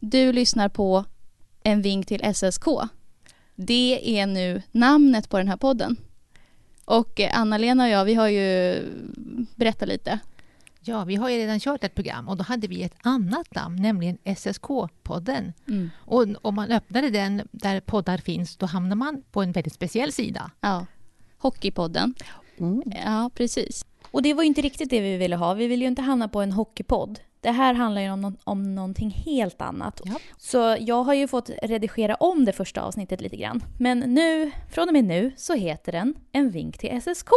Du lyssnar på En vink till SSK. Det är nu namnet på den här podden. Och eh, Anna-Lena och jag, vi har ju berättat lite. Ja, vi har ju redan kört ett program och då hade vi ett annat namn, nämligen SSK-podden. Mm. Och om man öppnade den där poddar finns, då hamnar man på en väldigt speciell sida. Ja. Hockeypodden. Mm. Ja, precis. Och det var ju inte riktigt det vi ville ha. Vi vill ju inte hamna på en hockeypodd. Det här handlar ju om, om någonting helt annat. Ja. Så jag har ju fått redigera om det första avsnittet lite grann. Men nu, från och med nu, så heter den En vink till SSK.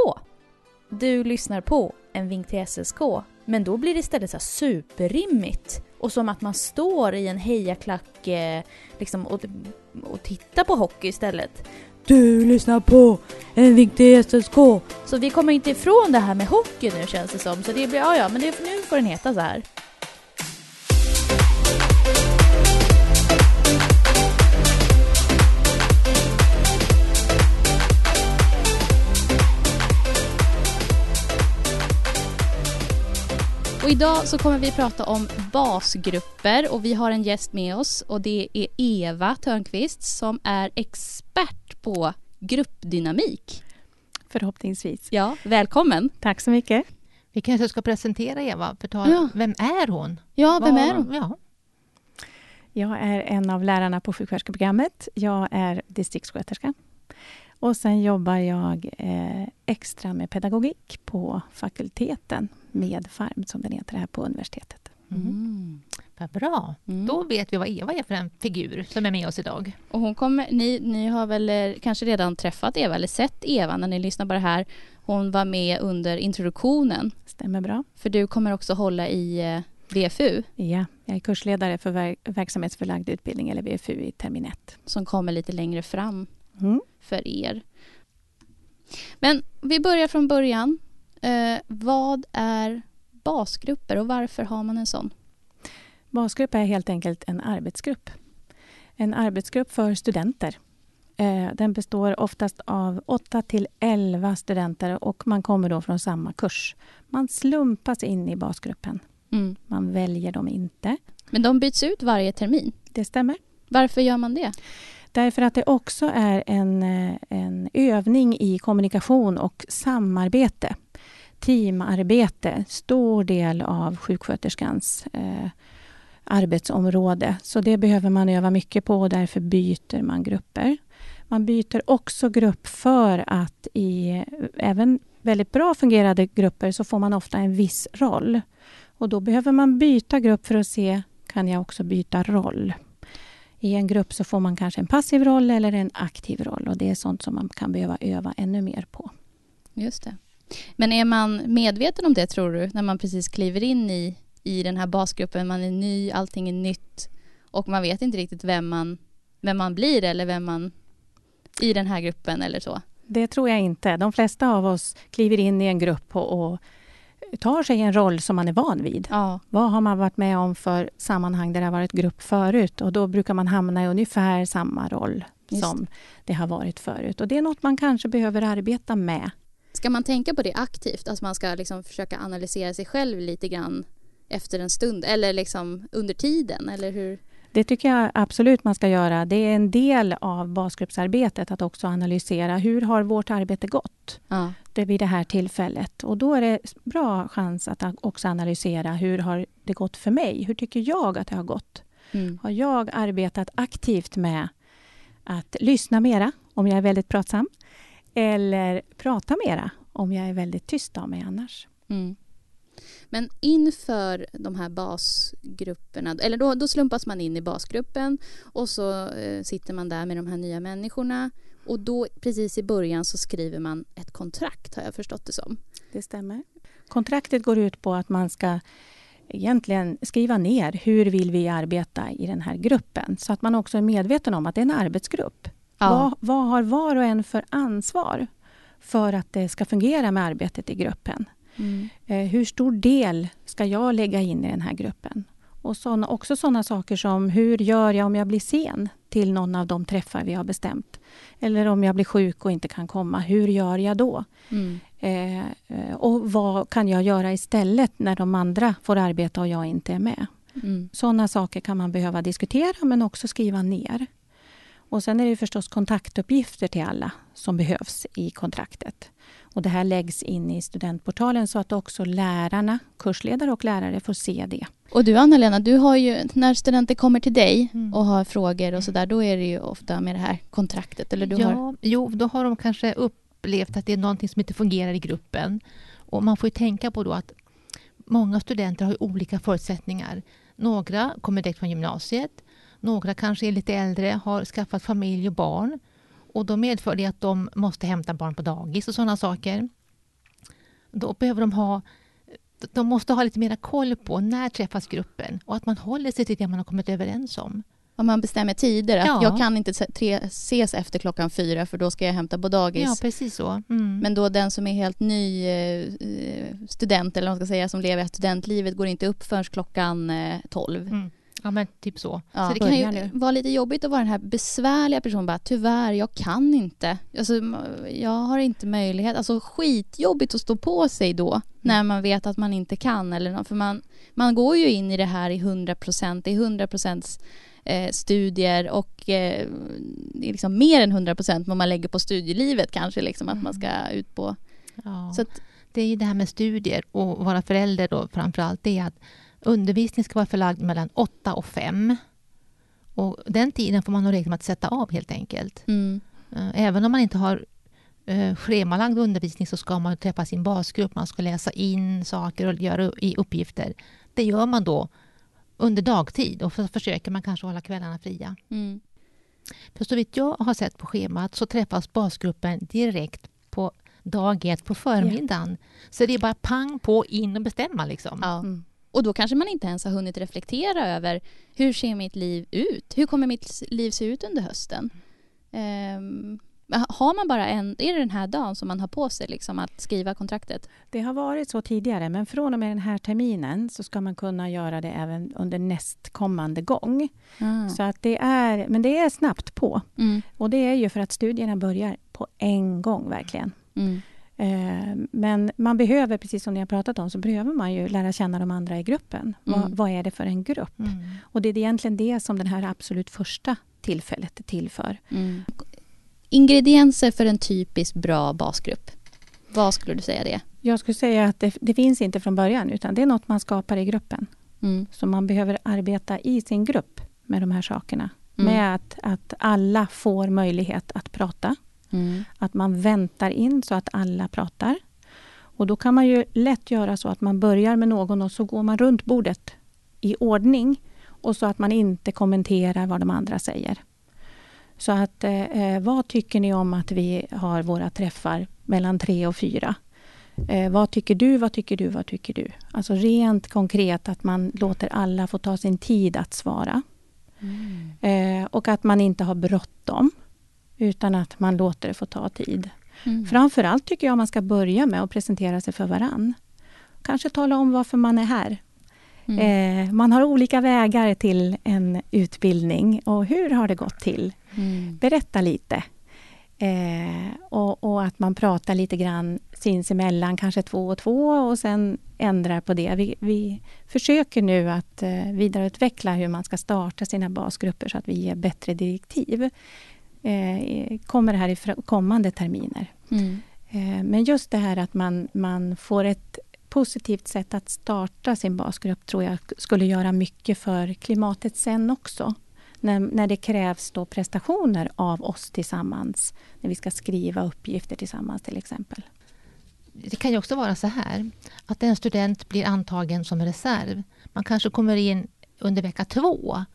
Du lyssnar på En vink till SSK, men då blir det istället så superrimmigt. Och som att man står i en hejaklack eh, liksom, och, och tittar på hockey istället. Du lyssnar på En vink till SSK. Så vi kommer inte ifrån det här med hockey nu känns det som. Så det blir, ja ja, men det, nu får den heta så här. Idag så kommer vi prata om basgrupper och vi har en gäst med oss och det är Eva Törnqvist som är expert på gruppdynamik. Förhoppningsvis. Ja, välkommen! Tack så mycket. Vi kanske ska presentera Eva, för ta, Ja. vem är hon? Ja, vem Vad- är hon? Ja. Jag är en av lärarna på sjuksköterskeprogrammet. Jag är distriktssköterska. Och sen jobbar jag eh, extra med pedagogik på fakulteten med FARM, som den heter här på universitetet. Mm. Vad bra. Mm. Då vet vi vad Eva är för en figur som är med oss idag. Och hon kommer, ni, ni har väl eh, kanske redan träffat Eva eller sett Eva när ni lyssnar på det här. Hon var med under introduktionen Stämmer bra? för du kommer också hålla i eh, VFU Ja, jag är kursledare för ver- verksamhetsförlagd utbildning, eller VFU, i termin 1. som kommer lite längre fram Mm. för er. Men vi börjar från början. Eh, vad är basgrupper och varför har man en sån? Basgrupp är helt enkelt en arbetsgrupp. En arbetsgrupp för studenter. Eh, Den består oftast av 8 till 11 studenter och man kommer då från samma kurs. Man slumpas in i basgruppen. Mm. Man väljer dem inte. Men de byts ut varje termin. Det stämmer. Varför gör man det? Därför att det också är en, eh, en övning i kommunikation och samarbete. Teamarbete, stor del av sjuksköterskans eh, arbetsområde. Så det behöver man öva mycket på och därför byter man grupper. Man byter också grupp för att i eh, även väldigt bra fungerande grupper så får man ofta en viss roll. Och då behöver man byta grupp för att se, kan jag också byta roll? I en grupp så får man kanske en passiv roll eller en aktiv roll och det är sånt som man kan behöva öva ännu mer på. Just det. Men är man medveten om det tror du när man precis kliver in i, i den här basgruppen? Man är ny, allting är nytt och man vet inte riktigt vem man, vem man blir eller vem man i den här gruppen eller så. Det tror jag inte. De flesta av oss kliver in i en grupp och, och tar sig en roll som man är van vid. Ja, Vad har man varit med om för sammanhang där det har varit grupp förut? Och då brukar man hamna i ungefär samma roll Just som det har varit förut. Och det är något man kanske behöver arbeta med. Ska man tänka på det aktivt? Att man ska liksom försöka analysera sig själv lite grann efter en stund eller liksom under tiden eller hur? Det tycker jag absolut man ska göra. Det är en del av basgruppsarbetet att också analysera hur har vårt arbete gått Ja, det vid det här tillfället. Och då är det bra chans att också analysera hur har det gått för mig? Hur tycker jag att det har gått? mm. Har jag arbetat aktivt med att lyssna mera om jag är väldigt pratsam? Eller prata mera om jag är väldigt tyst av mig annars? Mm. Men inför de här basgrupperna, eller då, då slumpas man in i basgruppen och så eh, sitter man där med de här nya människorna och då precis i början så skriver man ett kontrakt har jag förstått det som. Det stämmer. Kontraktet går ut på att man ska egentligen skriva ner hur vill vi arbeta i den här gruppen så att man också är medveten om att det är en arbetsgrupp. Vad, vad har var och en för ansvar för att det ska fungera med arbetet i gruppen? Mm. Eh, hur stor del ska jag lägga in i den här gruppen? Och såna, också sådana saker som hur gör jag om jag blir sen till någon av de träffar vi har bestämt? Eller om jag blir sjuk och inte kan komma, hur gör jag då? Mm. Eh, eh, och vad kan jag göra istället när de andra får arbeta och jag inte är med? Mm. Sådana saker kan man behöva diskutera men också skriva ner. Och sen är det förstås kontaktuppgifter till alla som behövs i kontraktet. Och det här läggs in i studentportalen så att också lärarna, kursledare och lärare får se det. Och du Anna-Lena, du har ju, när studenter kommer till dig Mm. och har frågor och sådär, då är det ju ofta med det här kontraktet. Eller du ja, har, Jo, då har de kanske upplevt att det är någonting som inte fungerar i gruppen. Och man får ju tänka på då att många studenter har ju olika förutsättningar. Några kommer direkt från gymnasiet. Några kanske är lite äldre, har skaffat familj och barn. Och då medför det att de måste hämta barn på dagis och sådana saker. Då behöver de ha de måste ha lite mer koll på när träffas gruppen och att man håller sig till det man har kommit överens om. om man bestämmer tider, att Ja. jag kan inte tre, ses efter klockan fyra för då ska jag hämta på dagis. Ja, precis så. Mm. Men då den som är helt ny eh, student, eller vad man ska säga, som lever studentlivet, går inte upp förrän klockan eh, 12. Mm. Ja, men typ så. Ja, så det kan ju vara lite jobbigt att vara den här besvärliga personen. Bara, Tyvärr, jag kan inte. Alltså, jag har inte möjlighet. Alltså skitjobbigt att stå på sig då när man vet att man inte kan. Eller för man, man går ju in i det här i 100 procent. Är 100 procents eh, studier och eh, det är liksom mer än 100 procent vad man lägger på studielivet kanske. Liksom, att man ska ut på. Ja. Så att, Det är ju det här med studier och vara förälder då framför allt. Det är att undervisning ska vara förlagd mellan 8 och 5. Och den tiden får man ha regel med att sätta av helt enkelt. mm, Eh, Även om man inte har eh, schemalagd undervisning så ska man träffa sin basgrupp. Man ska läsa in saker och göra i uppgifter. Det gör man då under dagtid och så försöker man kanske hålla kvällarna fria. mm, För så vitt jag har sett på schemat så träffas basgruppen direkt på dag ett på förmiddagen. Så det är bara pang på, in och bestämma liksom. ja. Mm. Och då kanske man inte ens har hunnit reflektera över hur ser mitt liv ut? Hur kommer mitt liv se ut under hösten? Ehm, har man bara en, är det den här dagen som man har på sig liksom att skriva kontraktet? Det har varit så tidigare, men från och med den här terminen så ska man kunna göra det även under nästkommande gång. Så att det är, men det är snabbt på. Mm, Och det är ju för att studierna börjar på en gång, verkligen. mm, Men man behöver, precis som ni har pratat om, så behöver man ju lära känna de andra i gruppen. Vad, Mm. vad är det för en grupp? Mm. Och det är egentligen det som det här absolut första tillfället är till för. mm. Ingredienser för en typisk bra basgrupp. Vad skulle du säga det? Jag skulle säga att det, det finns inte från början, utan det är något man skapar i gruppen. Mm, Så man behöver arbeta i sin grupp med de här sakerna. Mm. Med att, att alla får möjlighet att prata. Mm, Att man väntar in så att alla pratar. Och då kan man ju lätt göra så att man börjar med någon och så går man runt bordet i ordning. Och så att man inte kommenterar vad de andra säger. Så att, eh, vad tycker ni om att vi har våra träffar mellan tre och fyra? Eh, vad tycker du, vad tycker du, vad tycker du? Alltså rent konkret att man låter alla få ta sin tid att svara. mm. Eh, och att man inte har bråttom. Utan att man låter det få ta tid. Mm. Framför allt tycker jag man ska börja med att presentera sig för varann. Kanske tala om varför man är här. Mm. Eh, man har olika vägar till en utbildning. Och hur har det gått till? Mm. Berätta lite. Eh, och, och att man pratar lite grann sinsemellan, kanske två och två och sen ändrar på det. Vi, vi försöker nu att eh, vidareutveckla hur man ska starta sina basgrupper så att vi ger bättre direktiv. Eh, kommer det här i kommande terminer. Mm. Eh, Men just det här att man, man får ett positivt sätt att starta sin basgrupp tror jag skulle göra mycket för klimatet sen också. När, när det krävs då prestationer av oss tillsammans. När vi ska skriva uppgifter tillsammans till exempel. Det kan ju också vara så här att en student blir antagen som reserv. Man kanske kommer in under vecka två.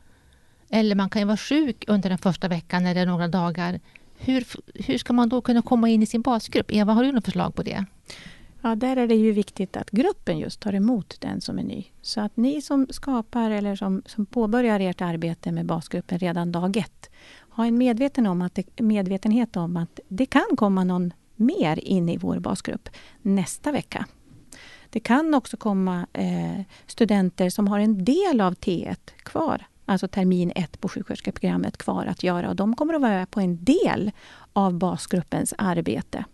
Eller man kan ju vara sjuk under den första veckan eller några dagar. Hur, hur ska man då kunna komma in i sin basgrupp? Eva, har du något förslag på det? Ja, där är det ju viktigt att gruppen just tar emot den som är ny. Så att ni som skapar eller som, som påbörjar ert arbete med basgruppen redan dag ett, ha en medveten om att det, medvetenhet om att det kan komma någon mer in i vår basgrupp nästa vecka. Det kan också komma eh, studenter som har en del av T1 kvar, alltså termin 1 på sjuksköterskeprogrammet kvar att göra och de kommer att vara på en del av basgruppens arbete.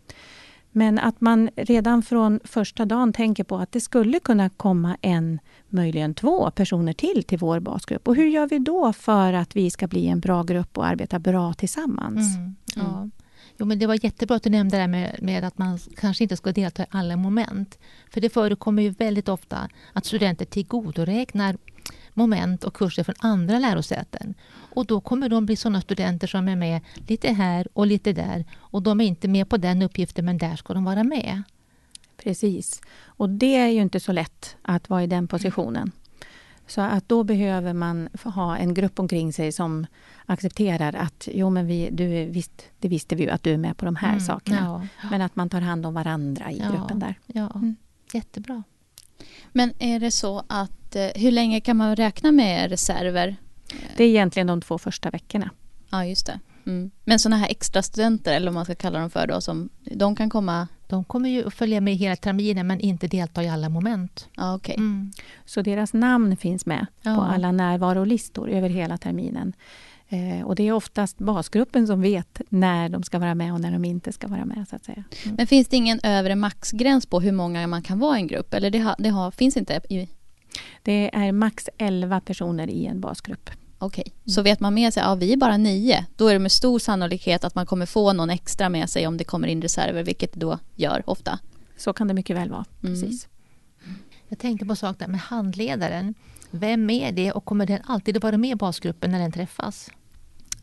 Men att man redan från första dagen tänker på att det skulle kunna komma en, möjligen två personer till till vår basgrupp. Och hur gör vi då för att vi ska bli en bra grupp och arbeta bra tillsammans? Mm. Ja. Jo, men det var jättebra att du nämnde det med, med, att man kanske inte ska delta i alla moment. För det förekommer ju väldigt ofta att studenter tillgodoräknar moment och kurser från andra lärosäten. Och då kommer de bli sådana studenter som är med lite här och lite där. Och de är inte med på den uppgiften, men där ska de vara med. Precis. Och det är ju inte så lätt att vara i den positionen. Så att då behöver man ha en grupp omkring sig som accepterar att jo men vi, du, visst, det visste vi ju att du är med på de här Mm, sakerna. ja. Men att man tar hand om varandra i Ja. gruppen där. Ja, Mm. jättebra. Men är det så att eh, hur länge kan man räkna med reserver? Det är egentligen de två första veckorna. Ja, just det. Mm. Men sådana här extra studenter eller vad man ska kalla dem för då, som, de kan komma... De kommer ju att följa med hela terminen men inte delta i alla moment. Ja, okej. Mm. Så deras namn finns med Ja. på alla närvarolistor över hela terminen. Eh, och det är oftast basgruppen som vet när de ska vara med och när de inte ska vara med. så att säga. Men finns det ingen övre maxgräns på hur många man kan vara i en grupp? Eller det, ha, det har, finns inte? i- Det är max 11 personer i en basgrupp. Okej, så vet man med sig, ja vi är bara nio, då är det med stor sannolikhet att man kommer få någon extra med sig om det kommer in reserver, vilket det då gör ofta. Så kan det mycket väl vara. Mm. Precis. Jag tänkte på sak där med handledaren. Vem är det och kommer den alltid att vara med i basgruppen när den träffas?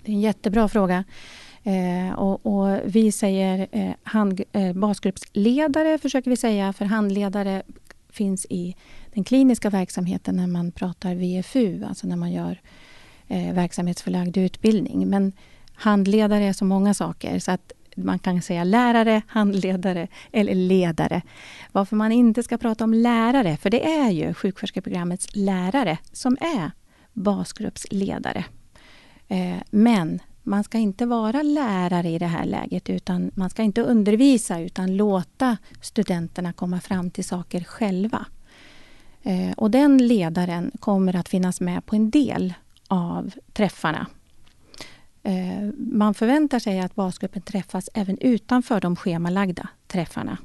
Det är en jättebra fråga. Eh, och, och vi säger eh, hand, eh, basgruppsledare, försöker vi säga, för handledare finns i den kliniska verksamheten när man pratar VFU, alltså när man gör eh, verksamhetsförlagd utbildning. Men handledare är så många saker så att man kan säga lärare, handledare eller ledare. Varför man inte ska prata om lärare, för det är ju sjuksköterskeprogrammets lärare som är basgruppsledare. Eh, men man ska inte vara lärare i det här läget utan man ska inte undervisa utan låta studenterna komma fram till saker själva. Eh, och den ledaren kommer att finnas med på en del av träffarna. Eh, man förväntar sig att basgruppen träffas även utanför de schemalagda träffarna.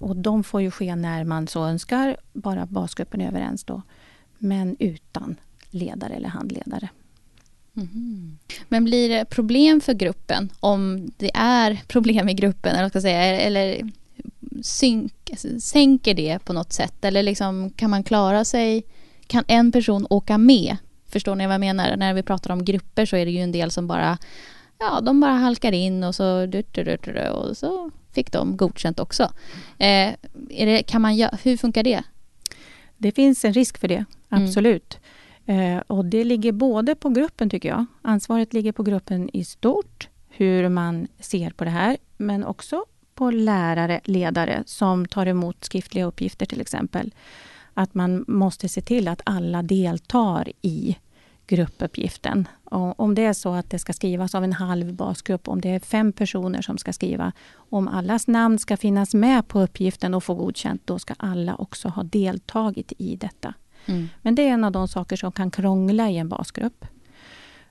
Och de får ju ske när man så önskar, bara basgruppen är överens då. Men utan ledare eller handledare. Men blir det problem för gruppen om det är problem i gruppen eller, ska säga, eller synk, sänker det på något sätt? Eller liksom, kan man klara sig? Kan en person åka med? Förstår ni vad jag menar? När vi pratar om grupper så är det ju en del som bara Ja, de bara halkar in och så, och så fick de godkänt också. Eh, är det, kan man, hur funkar det? Det finns en risk för det, Mm. absolut. Eh, Eh, och det ligger både på gruppen, tycker jag. Ansvaret ligger på gruppen i stort, hur man ser på det här, men också på lärare, ledare som tar emot skriftliga uppgifter till exempel. Att man måste se till att alla deltar i gruppuppgiften. Och om det är så att det ska skrivas av en halv basgrupp, om det är fem personer som ska skriva, om allas namn ska finnas med på uppgiften och få godkänt, då ska alla också ha deltagit i detta. Mm. Men det är en av de saker som kan krångla i en basgrupp.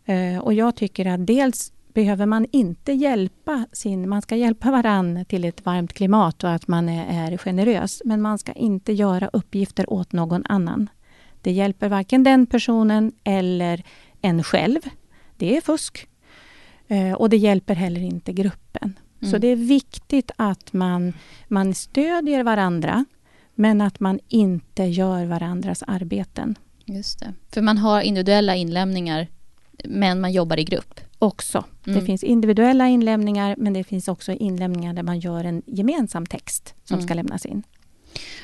Eh, Och jag tycker att dels behöver man inte hjälpa sin... Man ska hjälpa varann till ett varmt klimat och att man är, är generös. Men man ska inte göra uppgifter åt någon annan. Det hjälper varken den personen eller en själv. Det är fusk. Eh, Och det hjälper heller inte gruppen. Så Mm. det är viktigt att man, man stödjer varandra men att man inte gör varandras arbeten Just det. För man har individuella inlämningar men man jobbar i grupp. också. Mm. Det finns individuella inlämningar men det finns också inlämningar där man gör en gemensam text som Mm. ska lämnas in.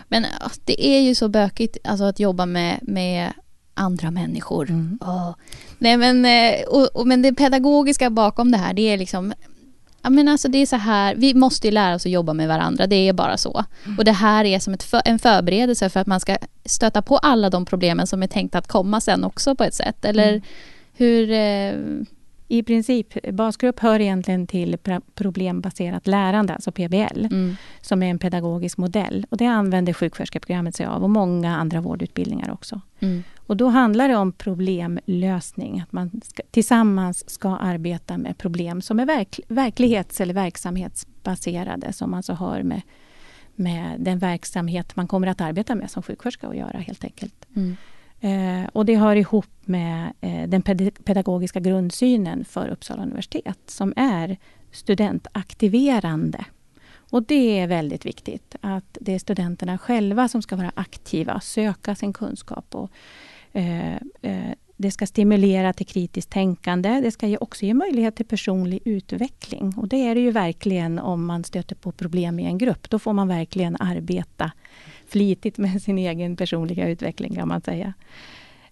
Men det är ju så bökigt alltså, att jobba med, med andra människor. Mm. Åh. Nej, men, eh, och, och, men det pedagogiska bakom det här, det är liksom Ja, men alltså det är så här, vi måste ju lära oss att jobba med varandra, det är bara så. Och det här är som ett för, en förberedelse för att man ska stöta på alla de problemen som är tänkt att komma sen också på ett sätt. Eller Mm. hur... Eh, I princip, basgrupp hör egentligen till problembaserat lärande, alltså PBL, mm, som är en pedagogisk modell. Och det använder sjuksköterskeprogrammet sig av och många andra vårdutbildningar också. Och då handlar det om problemlösning, att man ska, tillsammans ska arbeta med problem som är verk, verklighets eller arbetsbaserade som alltså har med, med den verksamhet man kommer att arbeta med som sjuksköterska att göra helt enkelt. Mm. Eh, och det hör ihop med eh, den ped- pedagogiska grundsynen för Uppsala universitet som är studentaktiverande. Och det är väldigt viktigt att det är studenterna själva som ska vara aktiva, söka sin kunskap och det ska stimulera till kritiskt tänkande. Det ska också ge möjlighet till personlig utveckling. Och det är det ju verkligen om man stöter på problem i en grupp. Då får man verkligen arbeta flitigt med sin egen personliga utveckling kan man säga.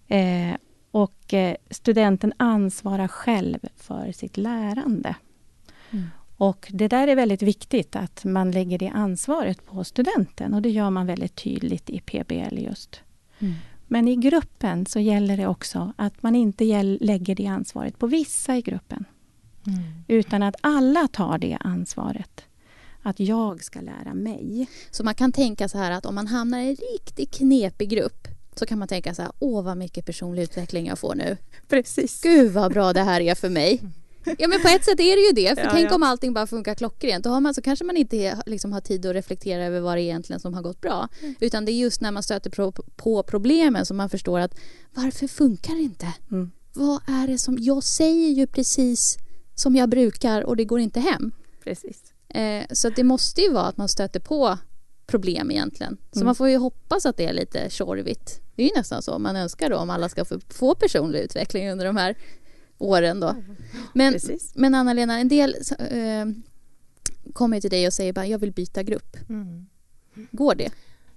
Eh, och eh, studenten ansvarar själv för sitt lärande. Mm. Och det där är väldigt viktigt att man lägger det ansvaret på studenten och det gör man väldigt tydligt i PBL just. Mm. Men i gruppen så gäller det också att man inte lägger det ansvaret på vissa i gruppen. Mm. Utan att alla tar det ansvaret. Att jag ska lära mig. Så man kan tänka så här att om man hamnar i en riktigt knepig grupp så kan man tänka så här, åh vad mycket personlig utveckling jag får nu. Precis. Gud vad bra det här är för mig. Ja men på ett sätt är det ju det. För Ja, tänk ja. om allting bara funkar klockrent. Då har man, så kanske man inte liksom har tid att reflektera över vad det är egentligen som har gått bra. Utan det är just när man stöter på, på problemen som man förstår att varför funkar det inte? Mm. Vad är det som... Jag säger ju precis som jag brukar och det går inte hem. Precis. Eh, så det måste ju vara att man stöter på problem egentligen. Så Mm. man får ju hoppas att det är lite tjorvigt. Det är ju nästan så man önskar då om alla ska få, få personlig utveckling under de här åren då. Men, Precis. men Anna-Lena, en del eh, kommer till dig och säger bara jag vill byta grupp. Mm. Går det?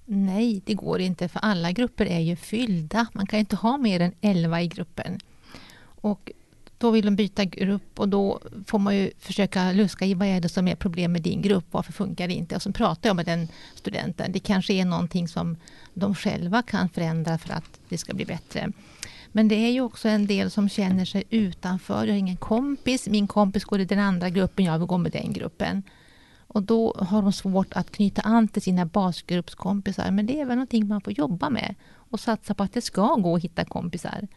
Nej, det går inte för alla grupper är ju fyllda. Man kan inte ha mer än 11 i gruppen. Och då vill de byta grupp och då får man ju försöka luska i vad är det som är problem med din grupp, varför funkar det inte? Och så pratar jag med den studenten. Det kanske är någonting som de själva kan förändra för att det ska bli bättre. Men det är ju också en del som känner sig utanför. Jag har ingen kompis, min kompis går i den andra gruppen, jag vill gå med den gruppen. Och då har de svårt att knyta an till sina basgruppskompisar. Men det är väl någonting man får jobba med och satsa på att det ska gå att hitta kompisar.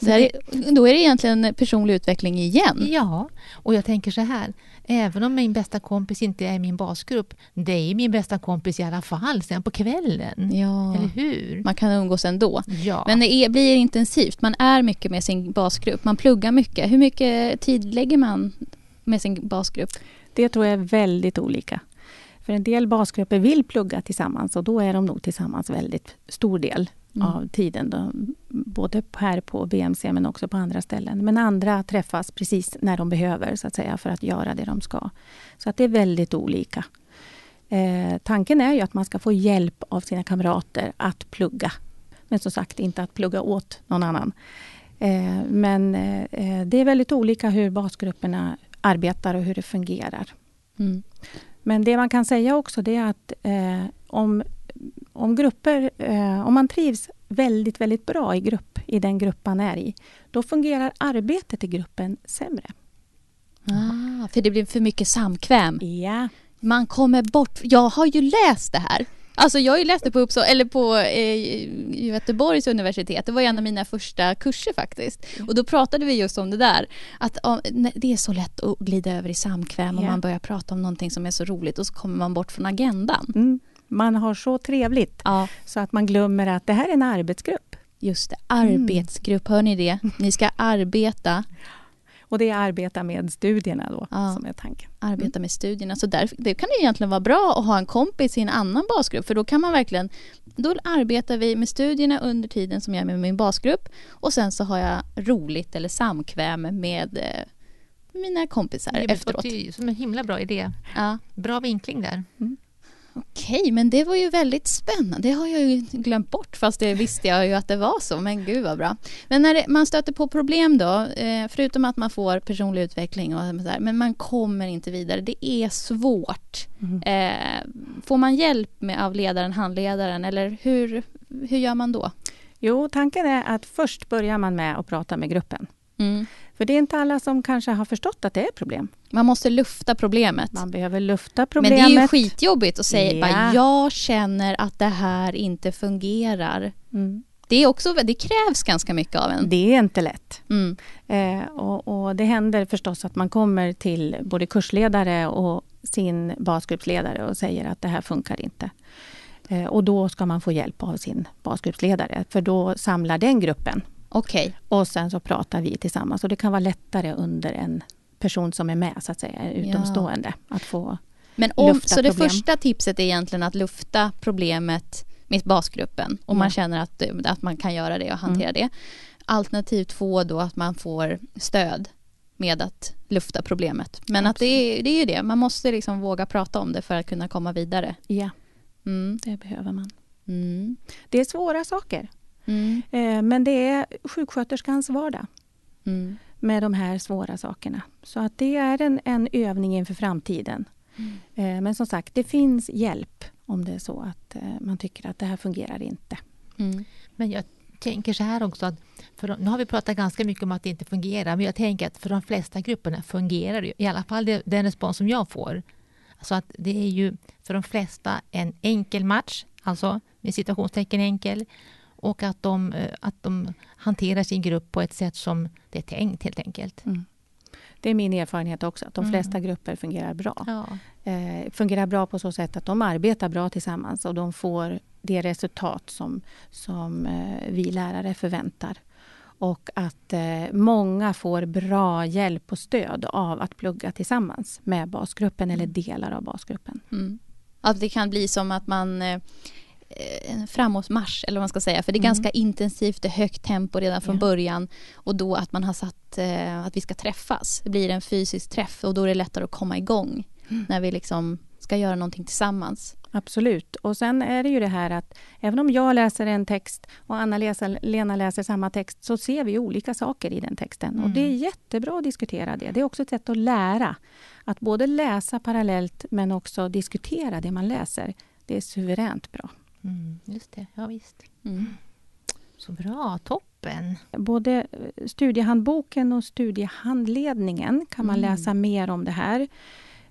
Så här, är- då är det egentligen personlig utveckling igen. Ja, och jag tänker så här. Även om min bästa kompis inte är min basgrupp, det är min bästa kompis i alla fall sen på kvällen. Ja. Eller hur? Man kan umgås ändå. Ja. Men det är, blir intensivt. Man är mycket med sin basgrupp. Man pluggar mycket. Hur mycket tid lägger man med sin basgrupp? Det tror jag är väldigt olika. För en del basgrupper vill plugga tillsammans och då är de nog tillsammans väldigt stor del Mm. av tiden. Då, både här på BMC men också på andra ställen. Men andra träffas precis när de behöver så att säga för att göra det de ska. Så att det är väldigt olika. Eh, tanken är ju att man ska få hjälp av sina kamrater att plugga. Men som sagt inte att plugga åt någon annan. Eh, men eh, det är väldigt olika hur basgrupperna arbetar och hur det fungerar. Mm. Men det man kan säga också det är att eh, om, om grupper, eh, om man trivs väldigt, väldigt bra i grupp, i den grupp man är i, då fungerar arbetet i gruppen sämre. Ah, för det blir för mycket samkväm. Ja, Man kommer bort. Jag har ju läst det här. Alltså jag har ju läst det på, Uppsala, eller på eh, Göteborgs universitet. Det var en av mina första kurser faktiskt. Och då pratade vi just om det där. Att nej, det är så lätt att glida över i samkväm om Ja. man börjar prata om någonting som är så roligt och så kommer man bort från agendan. mm, man har så trevligt Ja, så att man glömmer att det här är en arbetsgrupp. just det. Arbetsgrupp, hör ni det? Ni ska arbeta, Och det är arbeta med studierna då, Ja. som är tanken. arbeta med studierna. Så där, det kan ju egentligen vara bra att ha en kompis i en annan basgrupp för då kan man verkligen då arbetar vi med studierna under tiden som jag är med min basgrupp och sen så har jag roligt eller samkväm med eh, mina kompisar det efteråt. låter ju som en himla bra idé. Ja. Bra vinkling där. Okej, men det var ju väldigt spännande. Det har jag ju glömt bort fast det visste jag ju att det var så. Men gud vad bra. Men när det, man stöter på problem då, eh, förutom att man får personlig utveckling och sådär, men man kommer inte vidare. Det är svårt. Mm. Eh, får man hjälp med, av ledaren, handledaren eller hur, hur gör man då? Jo, tanken är att först börjar man med att prata med gruppen. Mm. För det är inte alla som kanske har förstått att det är problem. Man måste lufta problemet. Man behöver lufta Men problemet. det är ju skitjobbigt att säga Ja. bara, jag känner att det här inte fungerar. Mm. Det, är också, det krävs ganska mycket av en. Det är inte lätt. Mm. Eh, och, och det händer förstås att man kommer till både kursledare och sin basgruppsledare och säger att det här funkar inte. Eh, och då ska man få hjälp av sin basgruppsledare, för då samlar den gruppen. Okej. Och sen så pratar vi tillsammans. Och det kan vara lättare under en person som är med, så att säga, en utomstående, att få Men om, Lufta så det problem. första tipset är egentligen att lufta problemet med basgruppen. Om man Ja. känner att, att man kan göra det och hantera det. Alternativ två då att man får stöd med att lufta problemet. Men att det är, det är ju det, man måste liksom våga prata om det för att kunna komma vidare. Ja, Mm. det behöver man. Mm. Det är svåra saker. Mm. Eh, men det är sjuksköterskans vardag Mm. med de här svåra sakerna. Så att det är en, en övning inför framtiden. Eh, men som sagt, det finns hjälp om det är så att eh, man tycker att det här fungerar inte. Mm. Men jag tänker så här också. Att för nu har vi pratat ganska mycket om att det inte fungerar. Men jag tänker att för de flesta grupperna fungerar det ju. I alla fall det, den respons som jag får. Alltså att det är ju för de flesta en enkel match. Alltså med citationstecken enkel. Och att de, eh, att de hanterar sin grupp på ett sätt som det är tänkt helt enkelt. Det är min erfarenhet också, att de Mm. flesta grupper fungerar bra. Ja. Eh, fungerar bra på så sätt att de arbetar bra tillsammans och de får det resultat som, som eh, vi lärare förväntar. Och att eh, många får bra hjälp och stöd av att plugga tillsammans med basgruppen eller delar av basgruppen. Mm. Att det kan bli som att man eh, en framåtmarsch eller vad man ska säga. För det är Mm. ganska intensivt, det är högt tempo redan från Ja. början. Och då att man har satt eh, att vi ska träffas. Det blir en fysisk träff och då är det lättare att komma igång. Mm. När vi liksom ska göra någonting tillsammans. Absolut. Och sen är det ju det här att även om jag läser en text och Anna läser, Lena läser samma text så ser vi olika saker i den texten. Och Mm. det är jättebra att diskutera det. Det är också ett sätt att lära. Att både läsa parallellt men också diskutera det man läser. Det är suveränt bra. Mm, just det, ja visst. Mm. Så bra, toppen. Både eh, studiehandboken och studiehandledningen kan man Mm. läsa mer om det här.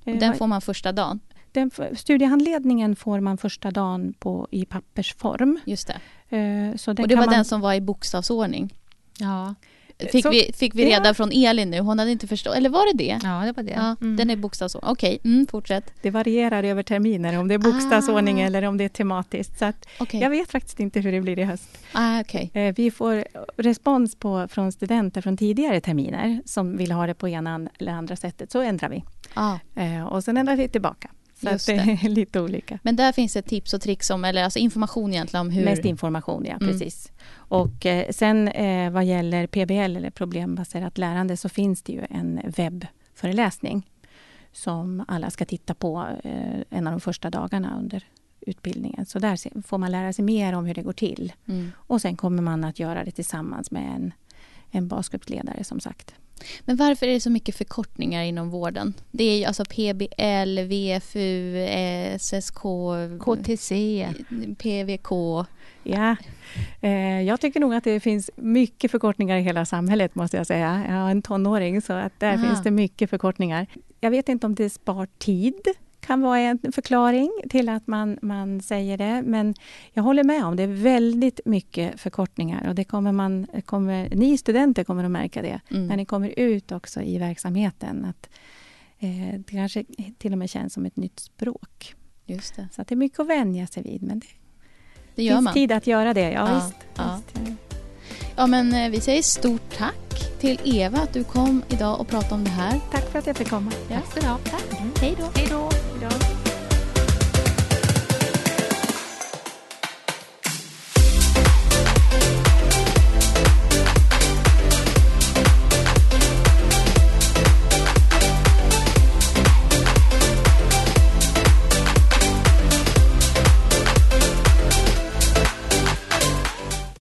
Eh, Den får man första dagen. den, studiehandledningen får man första dagen på, i pappersform. Just det. Eh, Så och det var man, den som var i bokstavsordning. Ja, Fick, Så- vi, fick vi ja. reda från Elin nu. Hon hade inte förstått. Eller var det det? ja det var det. Ja, Mm. den är bokstavsordning. Okej, mm, fortsätt. Det varierar över terminer, om det är bokstavsordning Ah. eller om det är tematiskt. Så att Okej. Jag vet faktiskt inte hur det blir i höst. Ah, okej. Eh, Vi får respons på, från studenter från tidigare terminer som vill ha det på ena eller andra sättet, så ändrar vi. Ah. Eh, Och sen ändrar vi tillbaka. Så att det är lite olika. Men där finns ett tips och tricks om, eller alltså information egentligen om hur... Mest information, ja. Mm. Precis. Och eh, sen eh, vad gäller PBL, eller problembaserat lärande, så finns det ju en webbföreläsning som alla ska titta på eh, en av de första dagarna under utbildningen. Så där får man lära sig mer om hur det går till. Mm. Och sen kommer man att göra det tillsammans med en, en basgruppsledare som sagt. Men varför är det så mycket förkortningar inom vården? Det är ju alltså PBL, VFU, SSK, KTC. PVK. Ja, eh, jag tycker nog att det finns mycket förkortningar i hela samhället måste jag säga. Jag har en tonåring så att där Aha. finns det mycket förkortningar. Jag vet inte om det spar tid kan vara en förklaring till att man, man säger det. Men jag håller med om det är väldigt mycket förkortningar och det kommer man, kommer, ni studenter kommer att märka det Mm. när ni kommer ut också i verksamheten. Att, eh, det kanske till och med känns som ett nytt språk. Just det. Så det är mycket att vänja sig vid. Men det Det gör finns man. tid att göra det. Ja, Ja, visst. ja. visst. Ja, men eh, vi säger stort tack till Eva att du kom idag och pratade om det här. Tack för att jag fick komma. Ja. Tack så du ha. Tack. Hej då. Hej då. Idag.